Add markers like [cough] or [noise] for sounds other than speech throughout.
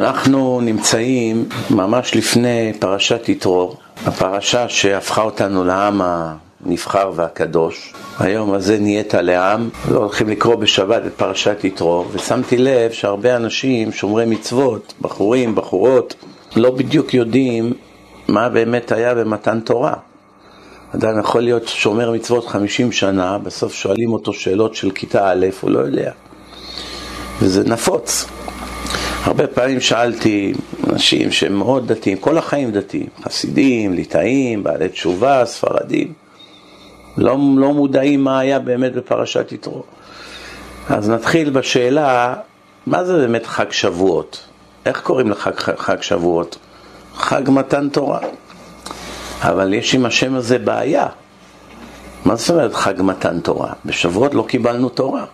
אנחנו נמצאים ממש לפני פרשת יתרו, הפרשה שהפכה אותנו לעם הנבחר והקדוש. היום הזה נהיית לעם, לא הולכים לקרוא בשבת את פרשת יתרו, ושמתי לב שהרבה אנשים, שומרי מצוות, בחורים, בחורות, לא בדיוק יודעים מה באמת היה במתן תורה. אדם יכול להיות שומר מצוות 50 שנה, בסוף שואלים אותו שאלות של כיתה א', הוא לא יודע. וזה נפוץ. הרבה פעמים שאלתי אנשים שהם מאוד דתיים, כל החיים דתיים, חסידים, ליטאים, בעלי תשובה, ספרדים, לא, לא מודעים מה היה באמת בפרשת יתרו. אז נתחיל בשאלה, מה זה באמת חג שבועות? איך קוראים לחג חג שבועות? חג מתן תורה. אבל יש עם השם הזה בעיה. מה זאת אומרת חג מתן תורה? בשבועות לא קיבלנו תורה.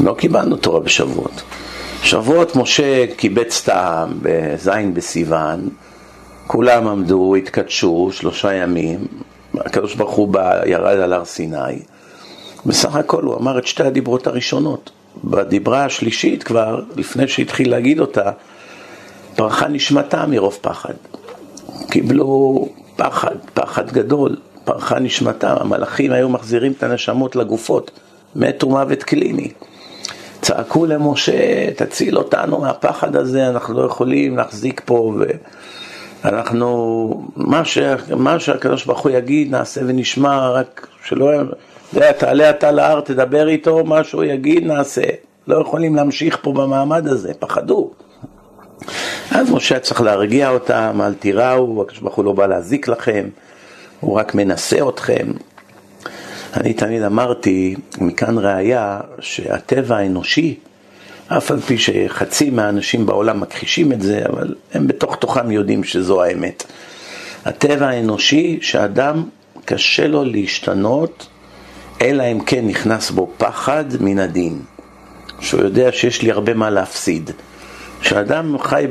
לא קיבלנו תורה בשבועות. שבועות משה קיבץ העם בזין בסיוון, כולם עמדו, התקדשו שלושה ימים, הקדוש ברוך הוא ירד על הר סיני, בסך הכל הוא אמר את שתי הדיברות הראשונות. בדיברה השלישית כבר, לפני שהתחיל להגיד אותה, פרחה נשמתה מרוב פחד. קיבלו פחד, פחד גדול, פרחה נשמתה, המלאכים היו מחזירים את הנשמות לגופות, מתו מוות קליני. צעקו למשה, תציל אותנו מהפחד הזה, אנחנו לא יכולים להחזיק פה ואנחנו, מה, ש, מה שהקדוש ברוך הוא יגיד נעשה ונשמע, רק שלא, יודע, תעלה אתה להר, תדבר איתו, מה שהוא יגיד נעשה. לא יכולים להמשיך פה במעמד הזה, פחדו. אז משה צריך להרגיע אותם, אל תיראו, הקדוש ברוך הוא לא בא להזיק לכם, הוא רק מנסה אתכם. אני תמיד אמרתי, מכאן ראיה, שהטבע האנושי, אף על פי שחצי מהאנשים בעולם מכחישים את זה, אבל הם בתוך תוכם יודעים שזו האמת. הטבע האנושי, שאדם קשה לו להשתנות, אלא אם כן נכנס בו פחד מן הדין. שהוא יודע שיש לי הרבה מה להפסיד. כשאדם חי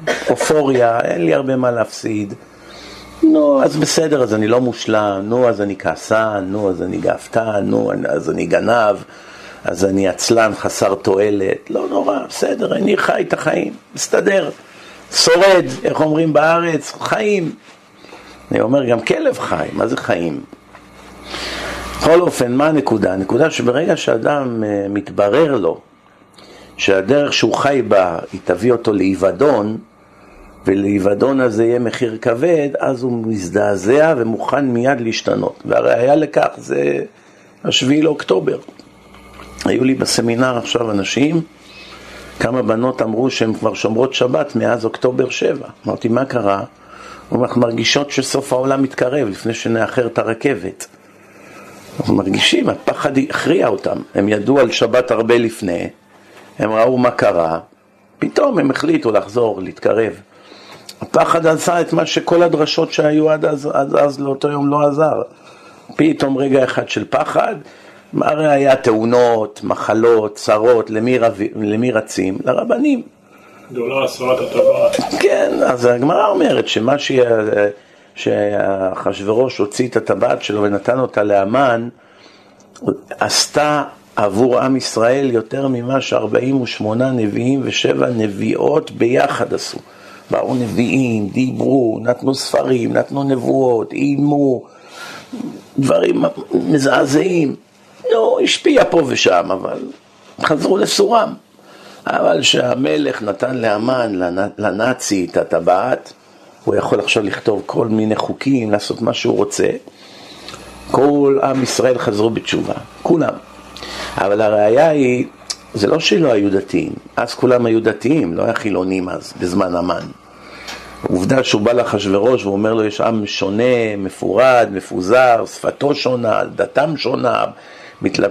באופוריה, אין לי הרבה מה להפסיד. נו, אז בסדר, אז אני לא מושלם, נו, אז אני כעסן, נו, אז אני גאוותן, נו, אז אני גנב, אז אני עצלן חסר תועלת, לא נורא, בסדר, אני חי את החיים, מסתדר, שורד, איך אומרים בארץ, חיים. אני אומר, גם כלב חי, מה זה חיים? בכל אופן, מה הנקודה? הנקודה שברגע שאדם אה, מתברר לו שהדרך שהוא חי בה היא תביא אותו לאיבדון, ולאיבדון הזה יהיה מחיר כבד, אז הוא מזדעזע ומוכן מיד להשתנות. והראיה לכך זה השביעי לאוקטובר. היו לי בסמינר עכשיו אנשים, כמה בנות אמרו שהן כבר שומרות שבת מאז אוקטובר 7. אמרתי, מה קרה? אנחנו מרגישות שסוף העולם מתקרב לפני שנאחר את הרכבת. אנחנו מרגישים, הפחד הכריע אותם. הם ידעו על שבת הרבה לפני, הם ראו מה קרה, פתאום הם החליטו לחזור, להתקרב. הפחד עשה את מה שכל הדרשות שהיו עד אז, עד אז לאותו יום לא עזר. פתאום רגע אחד של פחד, הרי היה תאונות, מחלות, צרות, למי, רב... למי רצים? לרבנים. גדולה הסרת הטבעת. כן, אז הגמרא אומרת שמה. שאחשוורוש הוציא את הטבעת שלו ונתן אותה לאמן, עשתה עבור עם ישראל יותר ממה ש-48 נביאים ושבע נביאות ביחד עשו. באו נביאים, דיברו, נתנו ספרים, נתנו נבואות, איימו, דברים מזעזעים. נו, השפיע פה ושם, אבל חזרו לסורם. אבל כשהמלך נתן לאמן, לנאצי, את הטבעת, הוא יכול עכשיו לכתוב כל מיני חוקים, לעשות מה שהוא רוצה. כל עם ישראל חזרו בתשובה, כולם. אבל הראיה היא, זה לא שלא היו דתיים, אז כולם היו דתיים, לא היה חילונים אז, בזמן המן. עובדה שהוא בא לאחשוורוש ואומר לו, יש עם שונה, מפורד, מפוזר, שפתו שונה, דתם שונה,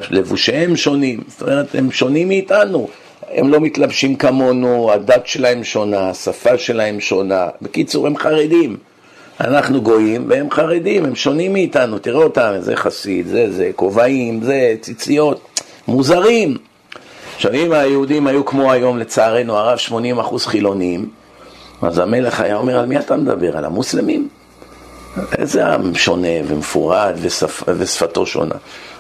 לבושיהם שונים, זאת אומרת, הם שונים מאיתנו. הם לא מתלבשים כמונו, הדת שלהם שונה, השפה שלהם שונה. בקיצור, הם חרדים. אנחנו גויים והם חרדים, הם שונים מאיתנו, תראה אותם, זה חסיד, זה זה, כובעים, זה ציציות, מוזרים. עכשיו אם היהודים היו כמו היום לצערנו הרב 80% חילונים, אז המלך היה אומר על מי אתה מדבר? על המוסלמים? איזה עם שונה ומפורד ושפ, ושפתו שונה.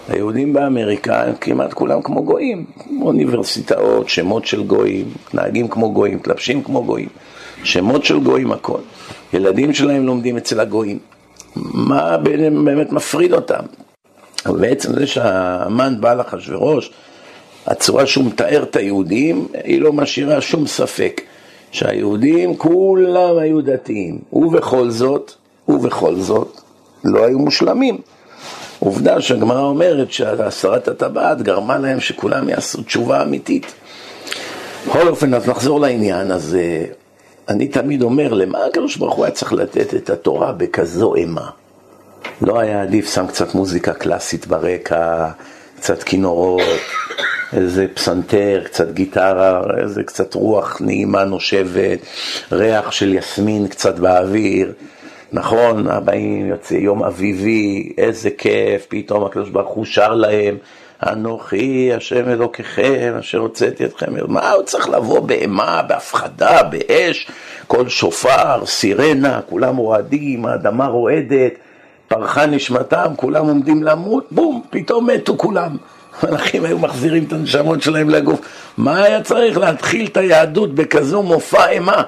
היהודים באמריקה הם כמעט כולם כמו גויים, אוניברסיטאות, שמות של גויים, נהגים כמו גויים, מתלבשים כמו גויים, שמות של גויים הכל. ילדים שלהם לומדים אצל הגויים. מה באמת מפריד אותם? בעצם זה שהמן בא לאחשוורוש, הצורה שהוא מתאר את היהודים, היא לא משאירה שום ספק שהיהודים כולם היו דתיים, ובכל זאת, ובכל זאת, לא היו מושלמים. עובדה שהגמרא אומרת שהסרת הטבעת גרמה להם שכולם יעשו תשובה אמיתית. בכל אופן, אז נחזור לעניין, אז אני תמיד אומר, למה הקדוש ברוך הוא היה צריך לתת את התורה בכזו אימה? לא היה עדיף שם קצת מוזיקה קלאסית ברקע, קצת כינורות, איזה פסנתר, קצת גיטרה, איזה קצת רוח נעימה נושבת, ריח של יסמין קצת באוויר. נכון, הבאים יוצא יום אביבי, איזה כיף, פתאום הקדוש ברוך הוא שר להם, אנוכי השם אלוקיכם, אשר הוצאתי אתכם, מה הוא צריך לבוא באימה, בהפחדה, באש, קול שופר, סירנה, כולם רועדים, האדמה רועדת, פרחה נשמתם, כולם עומדים למות, בום, פתאום מתו כולם. המלאכים היו מחזירים את הנשמות שלהם לגוף. מה היה צריך להתחיל את היהדות בכזו מופע אימה?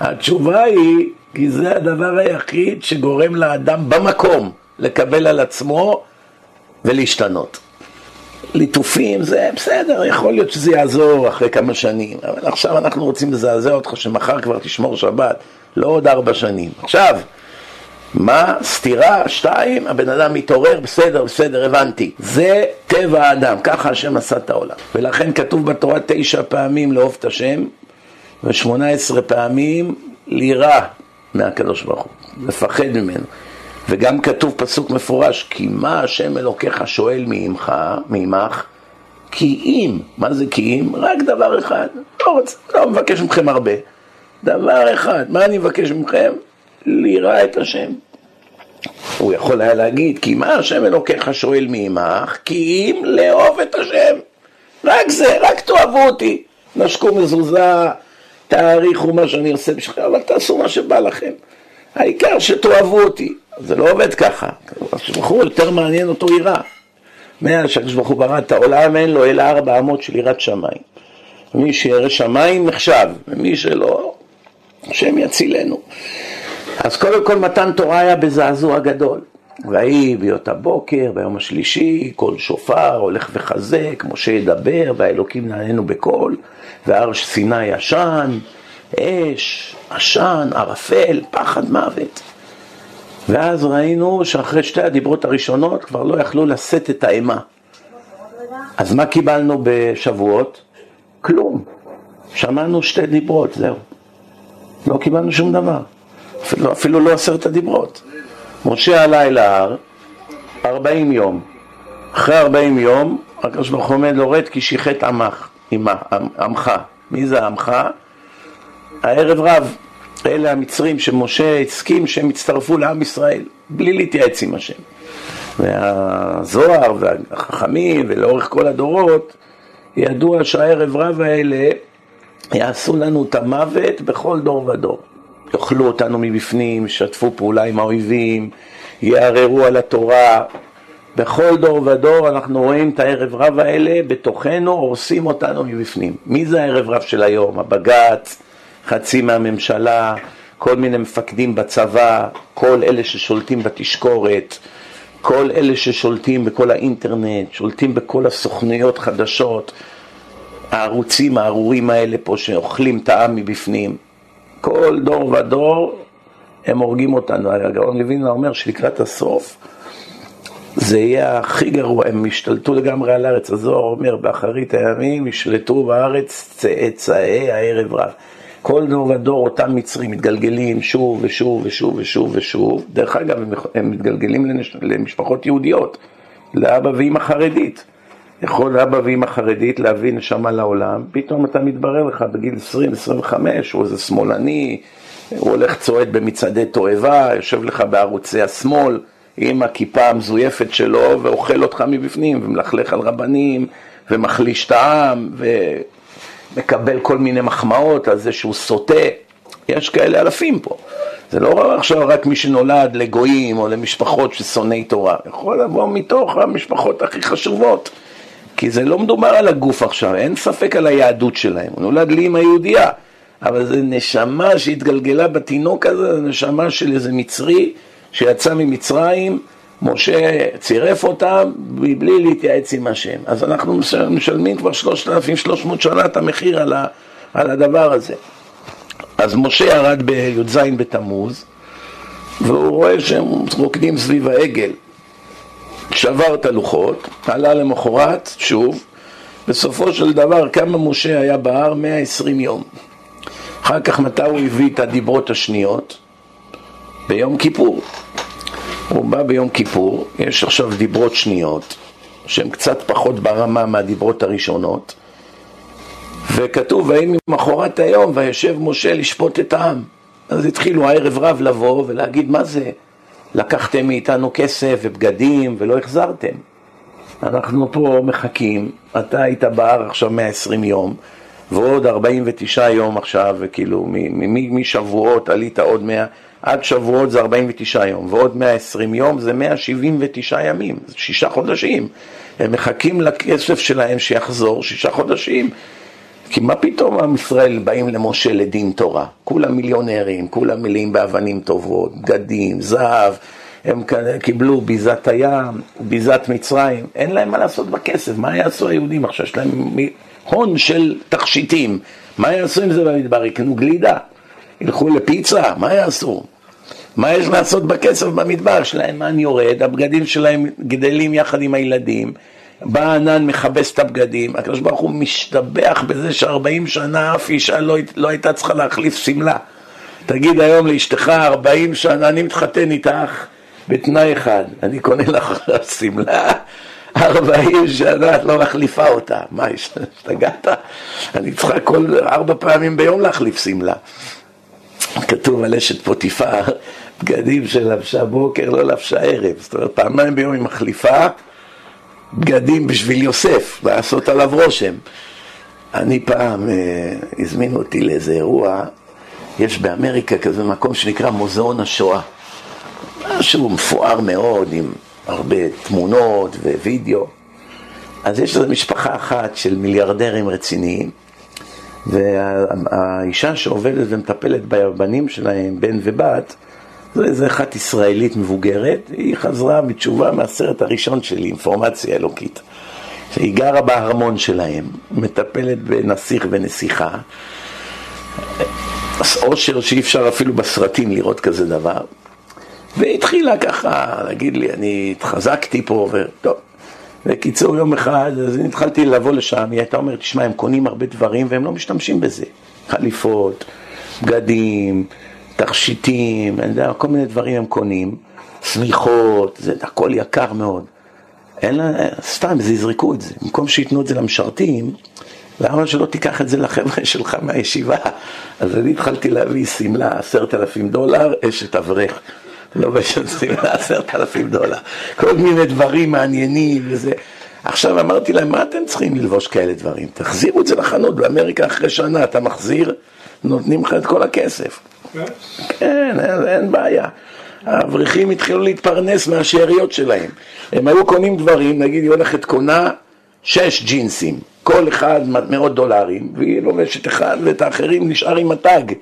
התשובה היא, כי זה הדבר היחיד שגורם לאדם במקום לקבל על עצמו ולהשתנות. ליטופים זה בסדר, יכול להיות שזה יעזור אחרי כמה שנים, אבל עכשיו אנחנו רוצים לזעזע אותך שמחר כבר תשמור שבת, לא עוד ארבע שנים. עכשיו, מה? סתירה, שתיים, הבן אדם מתעורר, בסדר, בסדר, הבנתי. זה טבע האדם, ככה השם עשה את העולם. ולכן כתוב בתורה תשע פעמים לאהוב את השם, ושמונה עשרה פעמים לירא מהקדוש ברוך הוא, לפחד ממנו. וגם כתוב פסוק מפורש, כי מה השם אלוקיך שואל מעמך, מעמך? כי אם, מה זה כי אם? רק דבר אחד, לא רוצה, לא מבקש מכם הרבה. דבר אחד, מה אני מבקש מכם? לירא את השם. הוא יכול היה להגיד, כי מה השם אלוקיך שואל מעמך? כי אם לאהוב את השם. רק זה, רק תאהבו אותי. נשקו מזוזה, תעריכו מה שאני עושה בשבילכם, אבל תעשו מה שבא לכם. העיקר שתאהבו אותי. זה לא עובד ככה. הקדוש ברוך יותר מעניין אותו יראה. מאז שהקדוש ברוך הוא ברא את העולם אין לו אלא ארבע אמות של יראת שמיים. מי שירא שמיים נחשב, ומי שלא, השם יצילנו. אז קודם כל מתן תורה היה בזעזוע גדול. ויהי ביות הבוקר, ביום השלישי, קול שופר הולך וחזק, משה ידבר, והאלוקים נעננו בקול, והר סיני ישן, אש, עשן, ערפל, פחד מוות. ואז ראינו שאחרי שתי הדיברות הראשונות כבר לא יכלו לשאת את האימה. אז מה קיבלנו בשבועות? כלום. שמענו שתי דיברות, זהו. לא קיבלנו שום דבר. אפילו, אפילו לא עשרת הדיברות. משה עלה אל ההר, ארבעים יום. אחרי ארבעים יום, הקדוש ברוך הוא עומד לורד כי שיחת עמך, עמך. מי זה עמך? הערב רב. אלה המצרים שמשה הסכים שהם יצטרפו לעם ישראל, בלי להתייעץ עם השם. והזוהר והחכמים ולאורך כל הדורות, ידוע שהערב רב האלה יעשו לנו את המוות בכל דור ודור. יאכלו אותנו מבפנים, ישתפו פעולה עם האויבים, יערערו על התורה. בכל דור ודור אנחנו רואים את הערב רב האלה בתוכנו, הורסים אותנו מבפנים. מי זה הערב רב של היום? הבג"ץ, חצי מהממשלה, כל מיני מפקדים בצבא, כל אלה ששולטים בתשקורת, כל אלה ששולטים בכל האינטרנט, שולטים בכל הסוכנויות חדשות, הערוצים הארורים האלה פה שאוכלים את העם מבפנים. כל דור ודור הם הורגים אותנו. הגאון לוין אומר שלקראת הסוף זה יהיה הכי גרוע, הם ישתלטו לגמרי על הארץ. הזוהר אומר, באחרית הימים ישלטו בארץ צאצאי הערב רב. כל דור ודור אותם מצרים מתגלגלים שוב ושוב ושוב ושוב ושוב. דרך אגב, הם מתגלגלים. למשפחות יהודיות, לאבא ואמא חרדית. יכול אבא ואמא חרדית להביא נשמה לעולם, פתאום אתה מתברר לך בגיל 20-25, הוא איזה שמאלני, הוא הולך צועד במצעדי תועבה, יושב לך בערוצי השמאל עם הכיפה המזויפת שלו ואוכל אותך מבפנים ומלכלך על רבנים ומחליש את העם ו... מקבל כל מיני מחמאות על זה שהוא סוטה. יש כאלה אלפים פה. זה לא עכשיו רק מי שנולד לגויים או למשפחות ששונאי תורה, יכול לבוא מתוך המשפחות הכי חשובות. כי זה לא מדובר על הגוף עכשיו, אין ספק על היהדות שלהם. הוא נולד לי עם היהודייה, אבל זה נשמה שהתגלגלה בתינוק הזה, זה נשמה של איזה מצרי שיצא ממצרים, משה צירף אותם מבלי להתייעץ עם השם. אז אנחנו משלמים כבר 3,300 שנה את המחיר על, ה, על הדבר הזה. אז משה ירד בי"ז בתמוז, והוא רואה שהם רוקדים סביב העגל. שבר את הלוחות, עלה למחרת, שוב, בסופו של דבר כמה משה היה בהר? 120 יום. אחר כך מתי הוא הביא את הדיברות השניות? ביום כיפור. הוא בא ביום כיפור, יש עכשיו דיברות שניות, שהן קצת פחות ברמה מהדיברות הראשונות, וכתוב, ויהי ממחרת היום, וישב משה לשפוט את העם. אז התחילו הערב רב לבוא ולהגיד, מה זה? לקחתם מאיתנו כסף ובגדים ולא החזרתם. אנחנו פה מחכים, אתה היית בהר עכשיו 120 יום, ועוד 49 יום עכשיו, וכאילו משבועות עלית עוד 100, עד שבועות זה 49 יום, ועוד 120 יום זה 179 ימים, זה שישה חודשים. הם מחכים לכסף שלהם שיחזור שישה חודשים. כי מה פתאום עם ישראל באים למשה לדין תורה? כולם מיליונרים, כולם מלאים באבנים טובות, בגדים, זהב, הם קיבלו ביזת הים, ביזת מצרים, אין להם מה לעשות בכסף, מה יעשו היהודים עכשיו? יש להם הון של תכשיטים, מה יעשו עם זה במדבר? יקנו גלידה, ילכו לפיצה, מה יעשו? מה יש לעשות בכסף במדבר? שלהם מן יורד, הבגדים שלהם גדלים יחד עם הילדים, בא הענן מכבס את הבגדים, הקדוש ברוך הוא משתבח בזה שארבעים שנה אף אישה לא, לא הייתה צריכה להחליף שמלה. תגיד היום לאשתך, ארבעים שנה אני מתחתן איתך בתנאי אחד, אני קונה לך שמלה, [laughs] ארבעים שנה את לא מחליפה אותה. מה, השתגעת? אני צריכה כל ארבע פעמים ביום להחליף שמלה. כתוב על אשת פוטיפר, בגדים שלבשה בוקר, לא לבשה ערב. זאת אומרת, פעמיים ביום היא מחליפה. בגדים בשביל יוסף, לעשות עליו רושם. אני פעם, אה, הזמינו אותי לאיזה אירוע, יש באמריקה כזה מקום שנקרא מוזיאון השואה. משהו מפואר מאוד, עם הרבה תמונות ווידאו. אז יש איזו משפחה אחת של מיליארדרים רציניים, והאישה שעובדת ומטפלת בבנים שלהם, בן ובת, זו אחת ישראלית מבוגרת, היא חזרה בתשובה מהסרט הראשון שלי, אינפורמציה אלוקית. היא גרה בארמון שלהם, מטפלת בנסיך ונסיכה. עושר שאי אפשר אפילו בסרטים לראות כזה דבר. והתחילה ככה להגיד לי, אני התחזקתי פה, וטוב. בקיצור, יום אחד, אז התחלתי לבוא לשם, היא הייתה אומרת, תשמע, הם קונים הרבה דברים והם לא משתמשים בזה. חליפות, בגדים, תכשיטים, אני יודע, כל מיני דברים הם קונים, שמיכות, זה הכל יקר מאוד. אין לה, סתם, זה יזרקו את זה. במקום שייתנו את זה למשרתים, למה שלא תיקח את זה לחבר'ה שלך מהישיבה? אז אני התחלתי להביא שמלה, עשרת אלפים דולר, אשת אברך. לא בשביל שמלה, עשרת אלפים דולר. כל מיני דברים מעניינים וזה. עכשיו אמרתי להם, מה אתם צריכים ללבוש כאלה דברים? תחזירו את זה לחנות באמריקה אחרי שנה, אתה מחזיר, נותנים לך את כל הכסף. כן, אין, בעיה. האברכים התחילו להתפרנס מהשאריות שלהם. הם היו קונים דברים, נגיד היא הולכת קונה שש ג'ינסים, כל אחד מאות דולרים, והיא לובשת אחד ואת האחרים נשאר עם הטאג,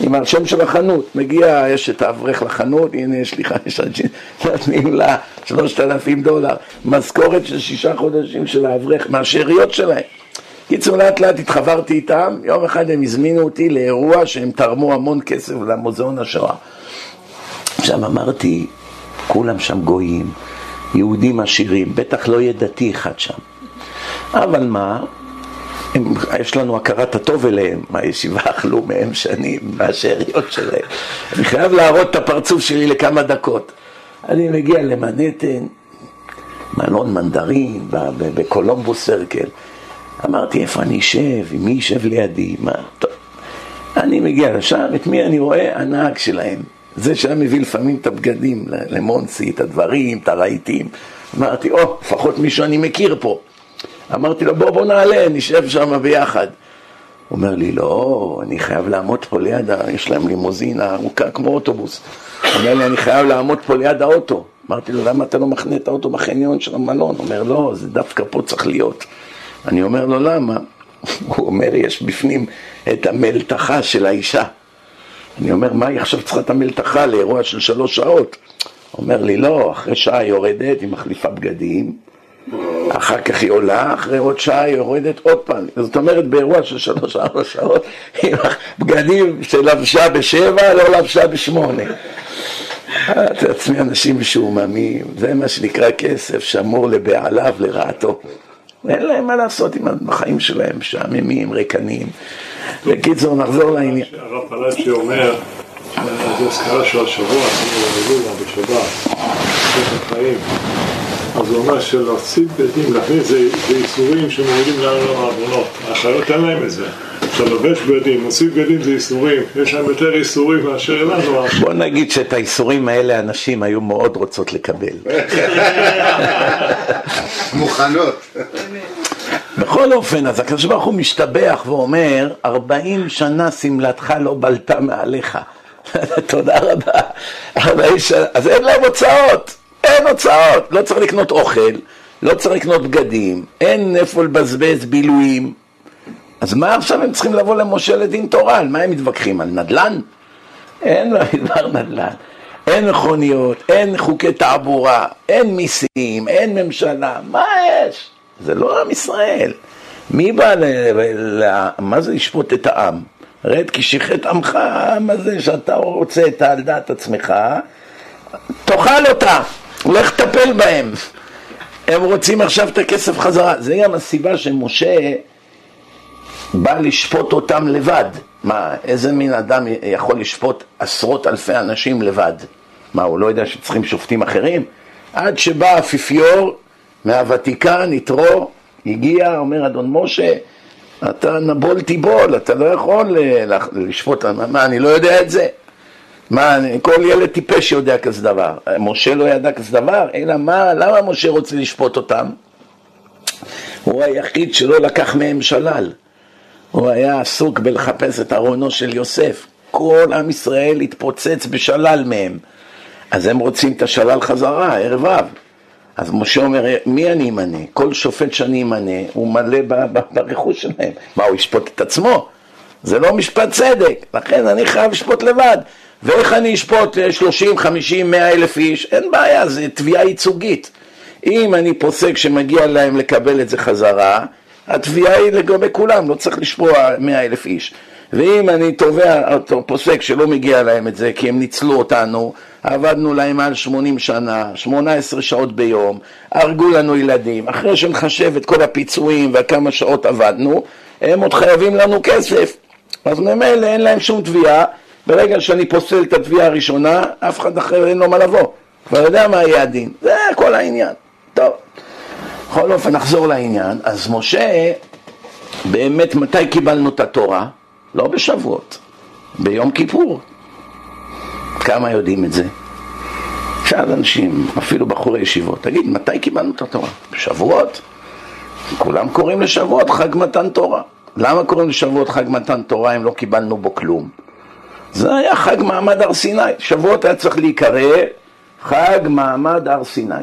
עם השם של החנות. מגיע, יש את האברך לחנות, הנה יש לי חמישה ג'ינסים, נותנים לה שלושת אלפים דולר, משכורת של שישה חודשים של האברך, מהשאריות שלהם. קיצור, לאט לאט התחברתי איתם, יום אחד הם הזמינו אותי לאירוע שהם תרמו המון כסף למוזיאון השואה. עכשיו אמרתי, כולם שם גויים, יהודים עשירים, בטח לא יהיה דתי אחד שם. אבל מה, הם, יש לנו הכרת הטוב אליהם, מהישיבה אכלו מהם שנים, מהשאריות שלהם. אני חייב להראות את הפרצוף שלי לכמה דקות. אני מגיע למנהטן, מלון מנדרין, בקולומבוס סרקל. אמרתי, איפה אני אשב? עם מי יישב לידי? מה? טוב. אני מגיע לשם, את מי אני רואה? הנהג שלהם. זה שהיה מביא לפעמים את הבגדים למונסי, את הדברים, את הרהיטים. אמרתי, או, oh, לפחות מישהו אני מכיר פה. אמרתי לו, בוא, בוא נעלה, נשב שם ביחד. אומר לי, לא, אני חייב לעמוד פה ליד, יש להם לימוזינה ארוכה כמו אוטובוס. אומר לי, אני חייב לעמוד פה ליד האוטו. אמרתי לו, למה אתה לא מחנה את האוטו בחניון של המלון? הוא אומר, לא, זה דווקא פה צריך להיות. אני אומר לו, למה? [laughs] הוא אומר, יש בפנים את המלתחה של האישה. אני אומר, מה היא עכשיו צריכה את המלתחה לאירוע של שלוש שעות? אומר לי, לא, אחרי שעה היא יורדת, היא מחליפה בגדים, אחר כך היא עולה, אחרי עוד שעה היא יורדת עוד פעם. זאת אומרת, באירוע של שלוש-ארבע שעות, בגדים שלבשה בשבע, לא לבשה בשמונה. את עצמי אנשים משועממים, זה מה שנקרא כסף שמור לבעליו לרעתו. אין להם מה לעשות עם החיים שלהם, משעממים, ריקנים. בקיצור, נחזור לעניין. הרב פלאצ'י אומר, זה הזכרה של השבוע, עשינו בשבת, החיים. אז הוא אומר שלהוציא בגדים, להכניס זה איסורים שמורידים לנו לעוונות. החיות אין להם את זה. עכשיו לובש בגדים, מוציא בגדים זה איסורים, יש להם יותר איסורים מאשר לנו. בוא נגיד שאת האיסורים האלה הנשים היו מאוד רוצות לקבל. [laughs] מוכנות. [laughs] בכל אופן, אז הקדוש ברוך הוא משתבח ואומר, ארבעים שנה שמלתך לא בלטה מעליך. [laughs] תודה רבה. אז אין להם הוצאות. אין הוצאות, לא צריך לקנות אוכל, לא צריך לקנות בגדים, אין איפה לבזבז בילויים. אז מה עכשיו הם צריכים לבוא למשה לדין תורה? על מה הם מתווכחים? על נדל"ן? אין לו דבר נדל"ן. אין מכוניות, אין חוקי תעבורה, אין מיסים, אין ממשלה, מה יש? זה לא עם ישראל. מי בא ל... ל... מה זה לשפוט את העם? רד כי שיחת עמך, העם הזה שאתה רוצה את על דעת עצמך, תאכל אותה. לך טפל בהם. הם רוצים עכשיו את הכסף חזרה. זה גם הסיבה שמשה בא לשפוט אותם לבד. מה, איזה מין אדם יכול לשפוט עשרות אלפי אנשים לבד? מה, הוא לא יודע שצריכים שופטים אחרים? עד שבא האפיפיור מהוותיקן, יתרו, הגיע, אומר אדון משה, אתה נבול תיבול, אתה לא יכול לשפוט, מה, אני לא יודע את זה? מה, כל ילד טיפש יודע כזה דבר. משה לא ידע כזה דבר, אלא מה, למה משה רוצה לשפוט אותם? הוא היחיד שלא לקח מהם שלל. הוא היה עסוק בלחפש את ארונו של יוסף. כל עם ישראל התפוצץ בשלל מהם. אז הם רוצים את השלל חזרה, ערב רב. אז משה אומר, מי אני אמנה? כל שופט שאני אמנה, הוא מלא ברכוש שלהם. מה, הוא ישפוט את עצמו? זה לא משפט צדק, לכן אני חייב לשפוט לבד. ואיך אני אשפוט 30, 50, 100 אלף איש? אין בעיה, זה תביעה ייצוגית. אם אני פוסק שמגיע להם לקבל את זה חזרה, התביעה היא לגבי כולם, לא צריך לשפוע 100 אלף איש. ואם אני תובע, פוסק שלא מגיע להם את זה כי הם ניצלו אותנו, עבדנו להם מעל 80 שנה, 18 שעות ביום, הרגו לנו ילדים, אחרי שנחשב את כל הפיצויים וכמה שעות עבדנו, הם עוד חייבים לנו כסף. אז ממילא אין להם שום תביעה, ברגע שאני פוסל את התביעה הראשונה, אף אחד אחר אין לו מה לבוא. כבר יודע מה יהיה הדין. זה כל העניין. טוב. בכל אופן, נחזור לעניין. אז משה, באמת, מתי קיבלנו את התורה? לא בשבועות, ביום כיפור. כמה יודעים את זה? שאל אנשים, אפילו בחורי ישיבות, תגיד, מתי קיבלנו את התורה? בשבועות? כולם קוראים לשבועות חג מתן תורה. למה קוראים לשבועות חג מתן תורה אם לא קיבלנו בו כלום? זה היה חג מעמד הר סיני. שבועות היה צריך להיקרא חג מעמד הר סיני.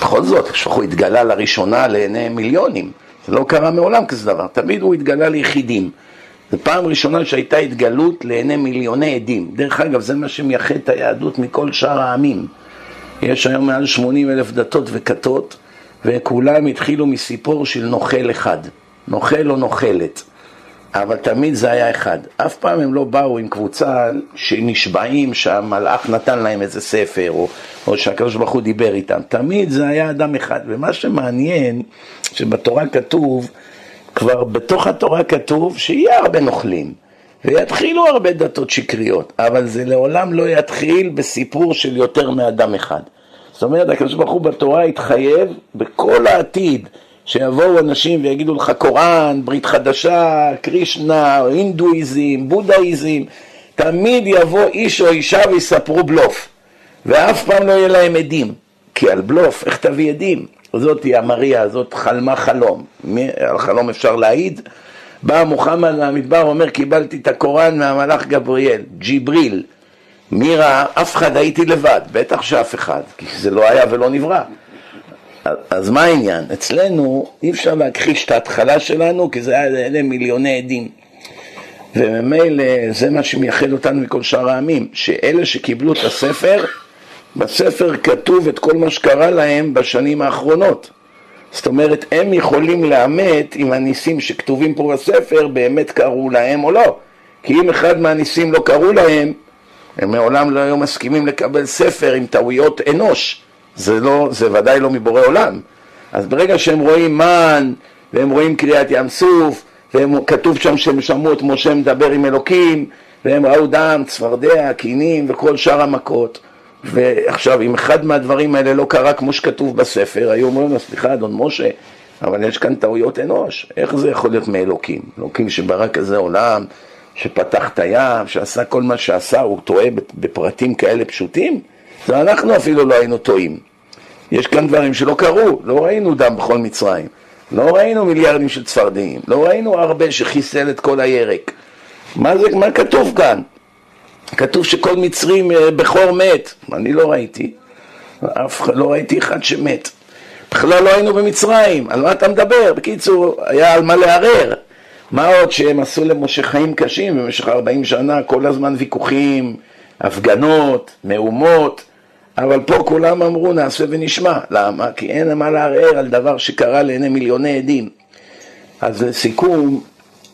בכל זאת, הוא התגלה לראשונה לעיני מיליונים. זה לא קרה מעולם כזה דבר. תמיד הוא התגלה ליחידים. זו פעם ראשונה שהייתה התגלות לעיני מיליוני עדים. דרך אגב, זה מה שמייחד את היהדות מכל שאר העמים. יש היום מעל 80 אלף דתות וכתות, וכולם התחילו מסיפור של נוכל אחד. נוכל או נוכלת. אבל תמיד זה היה אחד. אף פעם הם לא באו עם קבוצה שנשבעים שהמלאך נתן להם איזה ספר, או, או שהקדוש ברוך הוא דיבר איתם. תמיד זה היה אדם אחד. ומה שמעניין, שבתורה כתוב, כבר בתוך התורה כתוב שיהיה הרבה נוכלים, ויתחילו הרבה דתות שקריות, אבל זה לעולם לא יתחיל בסיפור של יותר מאדם אחד. זאת אומרת, הקדוש ברוך הוא בתורה התחייב בכל העתיד שיבואו אנשים ויגידו לך קוראן, ברית חדשה, קרישנה, הינדואיזם, בודהיזם, תמיד יבוא איש או אישה ויספרו בלוף, ואף פעם לא יהיה להם עדים, כי על בלוף, איך תביא עדים? זאתי המריה, זאת חלמה חלום, על חלום אפשר להעיד, בא מוחמד מהמדבר, אומר, קיבלתי את הקוראן מהמלאך גבריאל, ג'יבריל. מי ראה? אף אחד הייתי לבד, בטח שאף אחד, כי זה לא היה ולא נברא. אז מה העניין? אצלנו אי אפשר להכחיש את ההתחלה שלנו, כי זה היה אלה מיליוני עדים. וממילא זה מה שמייחד אותנו מכל שאר העמים, שאלה שקיבלו את הספר, בספר כתוב את כל מה שקרה להם בשנים האחרונות. זאת אומרת, הם יכולים לאמת אם הניסים שכתובים פה בספר באמת קרו להם או לא. כי אם אחד מהניסים לא קרו להם, הם מעולם לא היו מסכימים לקבל ספר עם טעויות אנוש. זה, לא, זה ודאי לא מבורא עולם. אז ברגע שהם רואים מן, והם רואים קריאת ים סוף, וכתוב שם שהם שמעו את משה מדבר עם אלוקים, והם ראו דם, צפרדע, קינים וכל שאר המכות. ועכשיו, אם אחד מהדברים האלה לא קרה כמו שכתוב בספר, היו אומרים לו, סליחה, אדון משה, אבל יש כאן טעויות אנוש, איך זה יכול להיות מאלוקים? אלוקים שברא כזה עולם, שפתח את הים, שעשה כל מה שעשה, הוא טועה בפרטים כאלה פשוטים? זה אנחנו אפילו לא היינו טועים. יש כאן דברים שלא קרו, לא ראינו דם בכל מצרים, לא ראינו מיליארדים של צפרדעים, לא ראינו הרבה שחיסל את כל הירק. מה זה, מה כתוב כאן? כתוב שכל מצרי אה, בכור מת, אני לא ראיתי, אף לא ראיתי אחד שמת. בכלל לא היינו במצרים, על מה אתה מדבר? בקיצור, היה על מה לערער. מה עוד שהם עשו למשה חיים קשים במשך 40 שנה, כל הזמן ויכוחים, הפגנות, מהומות, אבל פה כולם אמרו נעשה ונשמע. למה? כי אין מה לערער על דבר שקרה לעיני מיליוני עדים. אז לסיכום,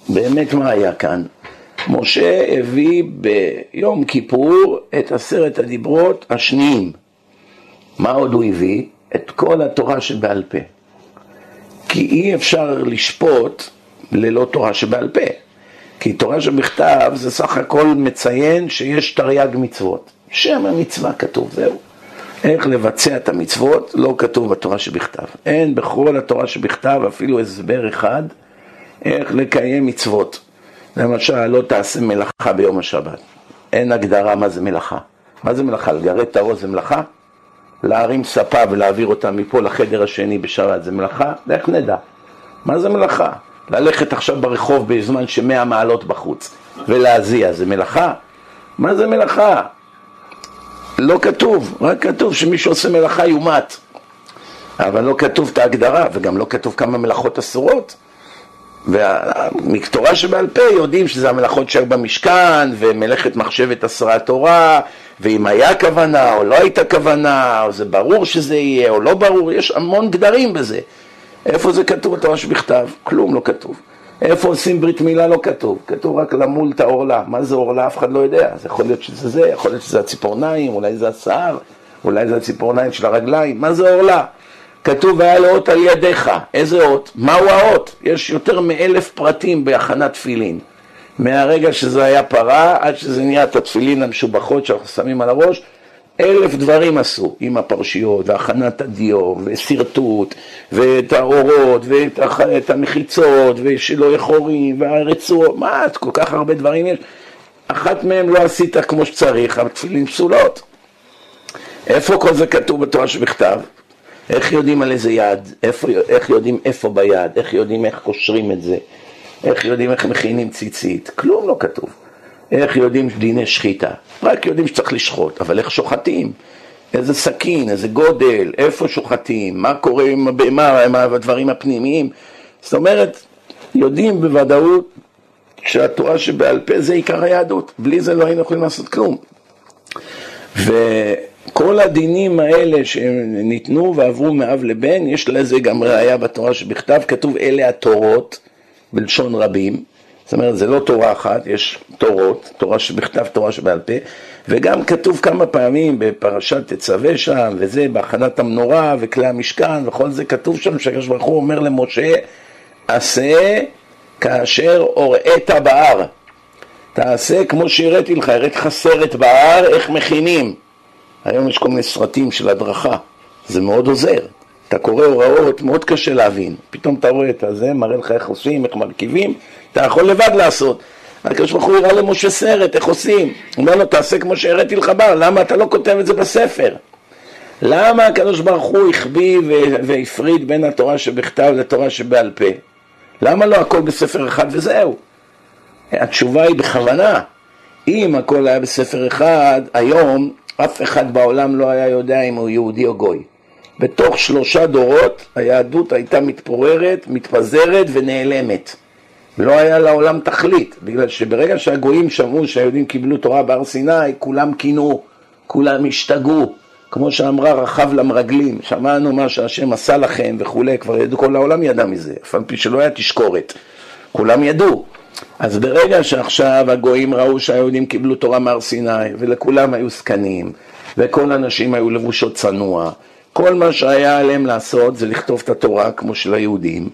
באמת מה היה כאן? משה הביא ביום כיפור את עשרת הדיברות השניים. מה עוד הוא הביא? את כל התורה שבעל פה. כי אי אפשר לשפוט ללא תורה שבעל פה. כי תורה שבכתב זה סך הכל מציין שיש תרי"ג מצוות. שם המצווה כתוב, זהו. איך לבצע את המצוות לא כתוב בתורה שבכתב. אין בכל התורה שבכתב אפילו הסבר אחד איך לקיים מצוות. למשל, לא תעשה מלאכה ביום השבת. אין הגדרה מה זה מלאכה. מה זה מלאכה? לגרד את הראש זה מלאכה? להרים ספה ולהעביר אותה מפה לחדר השני בשבת זה מלאכה? איך נדע? מה זה מלאכה? ללכת עכשיו ברחוב בזמן שמאה מעלות בחוץ ולהזיע זה מלאכה? מה זה מלאכה? לא כתוב, רק כתוב שמי שעושה מלאכה יומת. אבל לא כתוב את ההגדרה, וגם לא כתוב כמה מלאכות אסורות. ומתורה שבעל פה יודעים שזה המלאכות שהיו במשכן, ומלאכת מחשבת אסרה תורה, ואם היה כוונה או לא הייתה כוונה, או זה ברור שזה יהיה או לא ברור, יש המון גדרים בזה. איפה זה כתוב בתורה שבכתב? כלום לא כתוב. איפה עושים ברית מילה לא כתוב, כתוב רק למול את העורלה. מה זה עורלה? אף אחד לא יודע. אז יכול להיות שזה זה, יכול להיות שזה הציפורניים, אולי זה השיער, אולי זה הציפורניים של הרגליים. מה זה עורלה? כתוב והיה לו אות על ידיך. איזה אות? מהו האות? יש יותר מאלף פרטים בהכנת תפילין. מהרגע שזה היה פרה עד שזה נהיה את התפילין המשובחות שאנחנו שמים על הראש, אלף דברים עשו עם הפרשיות, והכנת הדיו, ושרטוט, ואת האורות, ואת המחיצות, ושלא חורים, והרצועות, מה, כל כך הרבה דברים יש. אחת מהם לא עשית כמו שצריך, אבל תפילין פסולות. איפה כל זה כתוב בתורה שבכתב? איך יודעים על איזה יד? איפה, איך יודעים איפה ביד? איך יודעים איך קושרים את זה? איך יודעים איך מכינים ציצית? כלום לא כתוב. איך יודעים דיני שחיטה? רק יודעים שצריך לשחוט, אבל איך שוחטים? איזה סכין, איזה גודל, איפה שוחטים, מה קורה עם הבהמה, עם הדברים הפנימיים. זאת אומרת, יודעים בוודאות שהתורה שבעל פה זה עיקר היהדות, בלי זה לא היינו יכולים לעשות כלום. וכל הדינים האלה שניתנו ועברו מאב לבן, יש לזה גם ראייה בתורה שבכתב, כתוב אלה התורות, בלשון רבים, זאת אומרת, זה לא תורה אחת, יש תורות, תורה שבכתב, תורה שבעל פה, וגם כתוב כמה פעמים בפרשת תצווה שם, וזה בהכנת המנורה וכלי המשכן, וכל זה כתוב שם שהקדוש ברוך הוא אומר למשה, עשה כאשר הוראת בהר. תעשה כמו שהראיתי לך, הראיתי לך סרט בהר, איך מכינים. היום יש כל מיני סרטים של הדרכה, זה מאוד עוזר. אתה קורא הוראות, מאוד קשה להבין. פתאום אתה רואה את הזה, מראה לך איך עושים, איך מרכיבים, אתה יכול לבד לעשות. הקדוש ברוך הוא הראה למשה סרט, איך עושים? הוא אומר לו, תעשה כמו שהראיתי לך בר, למה אתה לא כותב את זה בספר? למה הקדוש ברוך הוא החביא והפריד בין התורה שבכתב לתורה שבעל פה? למה לא הכל בספר אחד וזהו? התשובה היא בכוונה. אם הכל היה בספר אחד, היום אף אחד בעולם לא היה יודע אם הוא יהודי או גוי. בתוך שלושה דורות היהדות הייתה מתפוררת, מתפזרת ונעלמת. לא היה לעולם תכלית, בגלל שברגע שהגויים שמעו שהיהודים קיבלו תורה בהר סיני, כולם קינו, כולם השתגעו, כמו שאמרה רחב למרגלים, שמענו מה שהשם עשה לכם וכולי, כבר ידעו, כל העולם ידע מזה, אף על פי שלא היה תשקורת, כולם ידעו. אז ברגע שעכשיו הגויים ראו שהיהודים קיבלו תורה מהר סיני, ולכולם היו זקנים, וכל הנשים היו לבושות צנוע, כל מה שהיה עליהם לעשות זה לכתוב את התורה כמו של היהודים,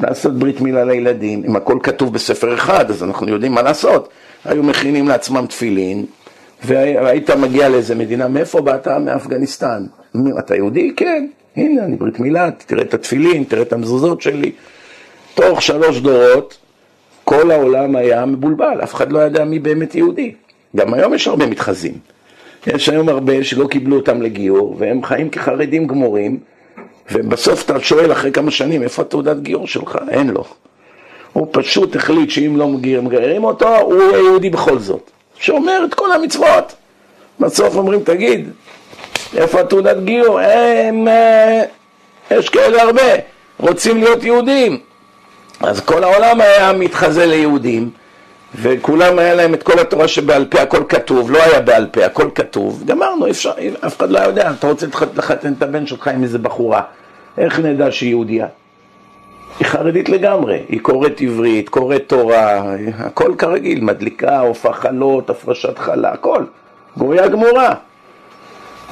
לעשות ברית מילה לילדים, אם הכל כתוב בספר אחד אז אנחנו יודעים מה לעשות, היו מכינים לעצמם תפילין והיית מגיע לאיזה מדינה, מאיפה באת? מאפגניסטן. אתה יהודי? כן. הנה, אני ברית מילה, תראה את התפילין, תראה את המזוזות שלי. תוך שלוש דורות כל העולם היה מבולבל, אף אחד לא ידע מי באמת יהודי. גם היום יש הרבה מתחזים. יש היום הרבה שלא קיבלו אותם לגיור, והם חיים כחרדים גמורים, ובסוף אתה שואל אחרי כמה שנים, איפה התעודת גיור שלך? אין לו. הוא פשוט החליט שאם לא מגיירים אותו, הוא יהודי בכל זאת. שאומר את כל המצוות. בסוף אומרים, תגיד, איפה התעודת גיור? הם, אה, יש כאלה הרבה, רוצים להיות יהודים. אז כל העולם היה מתחזה ליהודים, וכולם היה להם את כל התורה שבעל פה, הכל כתוב, לא היה בעל פה, הכל כתוב. גמרנו, אפשר, אף אחד לא יודע, אתה רוצה לחתן את הבן שלך עם איזה בחורה, איך נדע שהיא יהודייה? היא חרדית לגמרי, היא קוראת עברית, קוראת תורה, הכל כרגיל, מדליקה, עופה חלות, הפרשת חלה, הכל, גויה גמורה.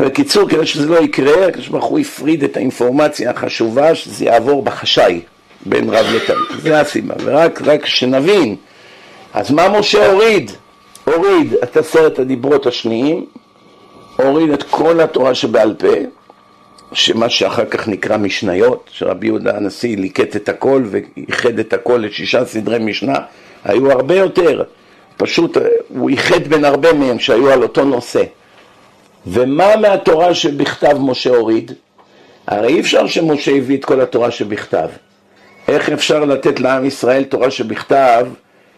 בקיצור, כדי שזה לא יקרה, הקדוש ברוך הוא הפריד את האינפורמציה החשובה, שזה יעבור בחשאי בין רב לתלמיד, זה הסיבה, ורק רק שנבין, אז מה משה הוריד? הוריד את עשרת הדיברות השניים, הוריד את כל התורה שבעל פה, שמה שאחר כך נקרא משניות, שרבי יהודה הנשיא ליקט את הכל ואיחד את הכל לשישה סדרי משנה, היו הרבה יותר, פשוט הוא איחד בין הרבה מהם שהיו על אותו נושא. ומה מהתורה שבכתב משה הוריד? הרי אי אפשר שמשה הביא את כל התורה שבכתב. איך אפשר לתת לעם ישראל תורה שבכתב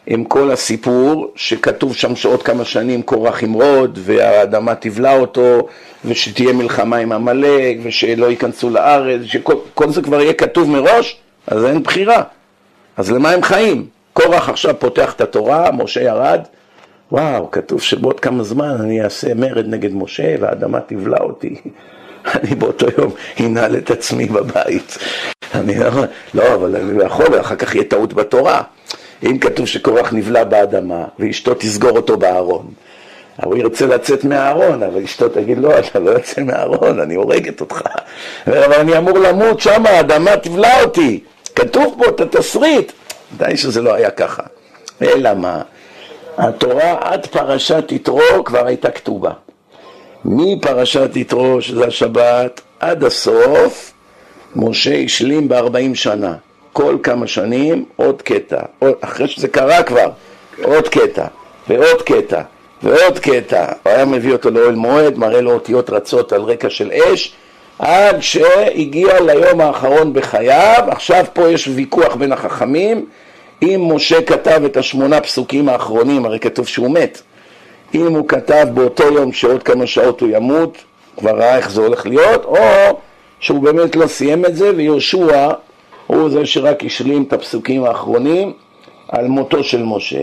עם כל הסיפור שכתוב שם שעוד כמה שנים קורח ימרוד והאדמה תבלע אותו ושתהיה מלחמה עם עמלק ושלא ייכנסו לארץ, שכל זה כבר יהיה כתוב מראש, אז אין בחירה. אז למה הם חיים? קורח עכשיו פותח את התורה, משה ירד, וואו, כתוב שבעוד כמה זמן אני אעשה מרד נגד משה והאדמה תבלע אותי. [laughs] אני באותו יום אנעל את עצמי בבית. אני לא, לא, אבל אני יכול, אחר כך יהיה טעות בתורה. אם כתוב שקורח נבלע באדמה ואשתו תסגור אותו בארון, הוא ירצה לצאת מהארון, אבל אשתו תגיד לא, אתה לא יוצא מהארון, אני הורגת אותך. אבל אני אמור למות שם, האדמה תבלע אותי. כתוב פה את התסריט. די שזה לא היה ככה. אלא מה? התורה עד פרשת יתרו כבר הייתה כתובה. מפרשת יתרו, שזה השבת, עד הסוף, משה השלים בארבעים שנה. כל כמה שנים עוד קטע, עוד, אחרי שזה קרה כבר, עוד קטע, ועוד קטע, ועוד קטע. הוא היה מביא אותו לאוהל מועד, מראה לו אותיות רצות על רקע של אש, עד שהגיע ליום האחרון בחייו. עכשיו פה יש ויכוח בין החכמים, אם משה כתב את השמונה פסוקים האחרונים, הרי כתוב שהוא מת, אם הוא כתב באותו יום שעוד כמה שעות הוא ימות, כבר ראה איך זה הולך להיות, או שהוא באמת לא סיים את זה, ויהושע הוא זה שרק השלים את הפסוקים האחרונים על מותו של משה.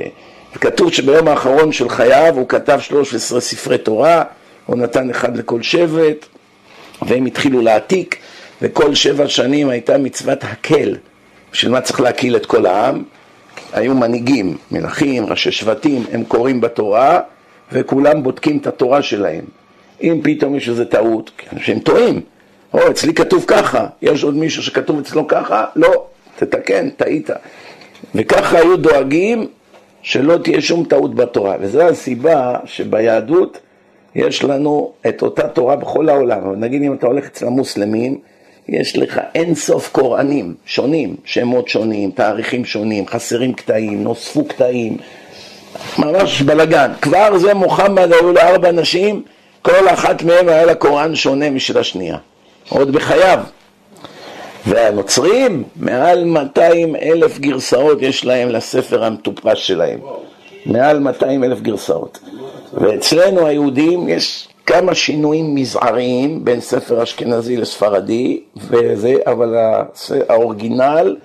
וכתוב שביום האחרון של חייו הוא כתב 13 ספרי תורה, הוא נתן אחד לכל שבט, והם התחילו להעתיק, וכל שבע שנים הייתה מצוות הקל. בשביל מה צריך להקיל את כל העם? היו מנהיגים, מלכים, ראשי שבטים, הם קוראים בתורה, וכולם בודקים את התורה שלהם. אם פתאום יש איזו טעות, שהם טועים, או אצלי כתוב ככה, יש עוד מישהו שכתוב אצלו ככה? לא, תתקן, טעית. וככה היו דואגים שלא תהיה שום טעות בתורה, וזו הסיבה שביהדות יש לנו את אותה תורה בכל העולם, אבל נגיד אם אתה הולך אצל המוסלמים, יש לך אין סוף קוראנים שונים, שמות שונים, תאריכים שונים, חסרים קטעים, נוספו קטעים, ממש בלאגן. כבר זה מוחמד היו לו ארבע נשים, כל אחת מהן היה לה קוראן שונה משל השנייה. עוד בחייו. והנוצרים, מעל 200 אלף גרסאות יש להם לספר המטופש שלהם. מעל 200 אלף גרסאות. ואצלנו היהודים יש כמה שינויים מזעריים בין ספר אשכנזי לספרדי, וזה, אבל האורגינל,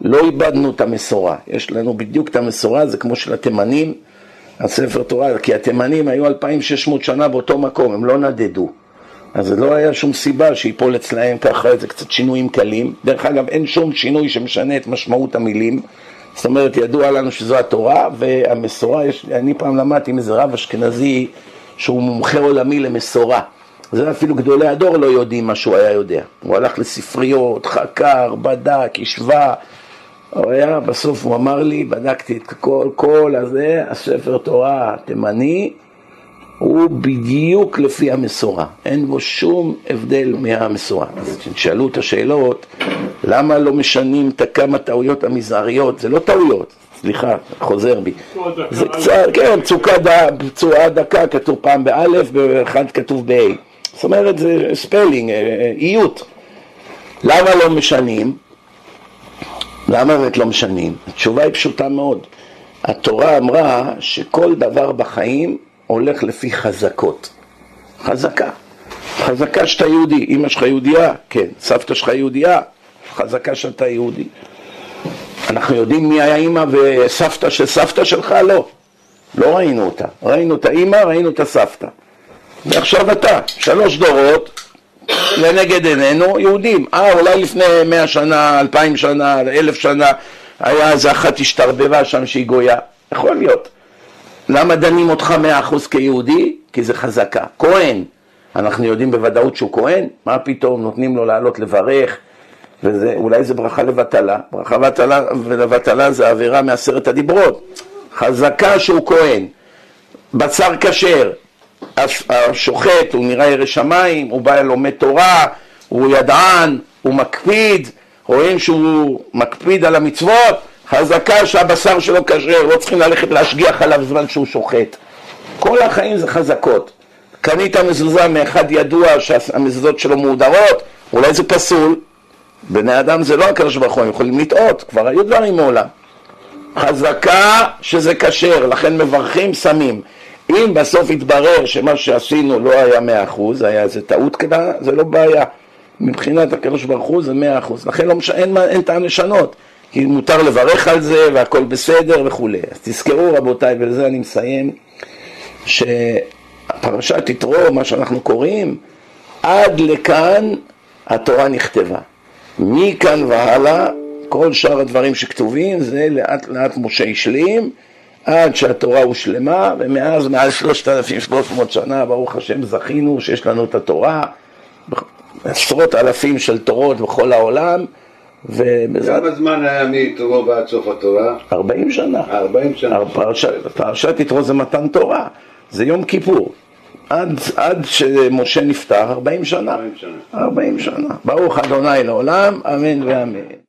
לא איבדנו את המסורה. יש לנו בדיוק את המסורה, זה כמו של התימנים, הספר תורה, כי התימנים היו 2,600 שנה באותו מקום, הם לא נדדו. אז לא היה שום סיבה שיפול אצלהם ככה איזה קצת שינויים קלים. דרך אגב, אין שום שינוי שמשנה את משמעות המילים. זאת אומרת, ידוע לנו שזו התורה, והמסורה, יש, אני פעם למדתי עם איזה רב אשכנזי שהוא מומחה עולמי למסורה. זה אפילו גדולי הדור לא יודעים מה שהוא היה יודע. הוא הלך לספריות, חקר, בדק, השווה. הוא היה, בסוף הוא אמר לי, בדקתי את כל, כל הזה, הספר תורה התימני, הוא בדיוק לפי המסורה, אין בו שום הבדל מהמסורה. אז כששאלו את השאלות, למה לא משנים את הכמה טעויות המזעריות? זה לא טעויות, סליחה, חוזר בי. זה קצת, כן, פצוע דכא כתוב פעם באלף, ואחד כתוב בה'. זאת אומרת, זה spelling, אה, אה, איות. למה לא משנים? למה באמת לא משנים? התשובה היא פשוטה מאוד. התורה אמרה שכל דבר בחיים הולך לפי חזקות. חזקה. חזקה שאתה יהודי. אמא שלך יהודייה? כן. סבתא שלך יהודייה? חזקה שאתה יהודי. אנחנו יודעים מי היה אימא וסבתא של סבתא שלך? לא. לא ראינו אותה. ראינו את האימא, ראינו את הסבתא. ועכשיו אתה, שלוש דורות, לנגד עינינו, יהודים. אה, אולי לפני מאה שנה, אלפיים שנה, אלף שנה, היה איזה אחת השתרבבה שם שהיא גויה. יכול להיות. למה דנים אותך מאה אחוז כיהודי? כי זה חזקה. כהן, אנחנו יודעים בוודאות שהוא כהן? מה פתאום נותנים לו לעלות לברך? ואולי זה ברכה לבטלה. ברכה לבטלה, ולבטלה זה עבירה מעשרת הדיברות. חזקה שהוא כהן. בשר כשר, השוחט, הוא נראה ירא שמיים, הוא בא לומד תורה, הוא ידען, הוא מקפיד, רואים שהוא מקפיד על המצוות, חזקה שהבשר שלו כשר, לא צריכים ללכת להשגיח עליו זמן שהוא שוחט. כל החיים זה חזקות. קנית מזוזה מאחד ידוע שהמזוזות שלו מהודרות, אולי זה פסול. בני אדם זה לא הקדוש ברוך הוא, הם יכולים לטעות, כבר היו דברים מעולם. חזקה שזה כשר, לכן מברכים סמים. אם בסוף יתברר שמה שעשינו לא היה מאה אחוז, היה איזה טעות קטנה, זה לא בעיה. מבחינת הקדוש ברוך הוא זה מאה אחוז. לכן לא מש... אין, אין טעם לשנות. כי מותר לברך על זה והכל בסדר וכולי. אז תזכרו רבותיי, ולזה אני מסיים, שפרשת יתרו, מה שאנחנו קוראים, עד לכאן התורה נכתבה. מכאן והלאה, כל שאר הדברים שכתובים זה לאט לאט משה השלים עד שהתורה הושלמה, ומאז מעל שלושת אלפים שלוש מאות שנה, ברוך השם, זכינו שיש לנו את התורה, עשרות אלפים של תורות בכל העולם, כמה זמן היה מתורו ועד סוף התורה? 40 שנה. 40 שנה. פרשת יתרו זה מתן תורה, זה יום כיפור. עד, עד שמשה נפטר, 40 שנה. 40 שנה. 40 שנה. ברוך אדוני לעולם, אמן ואמן.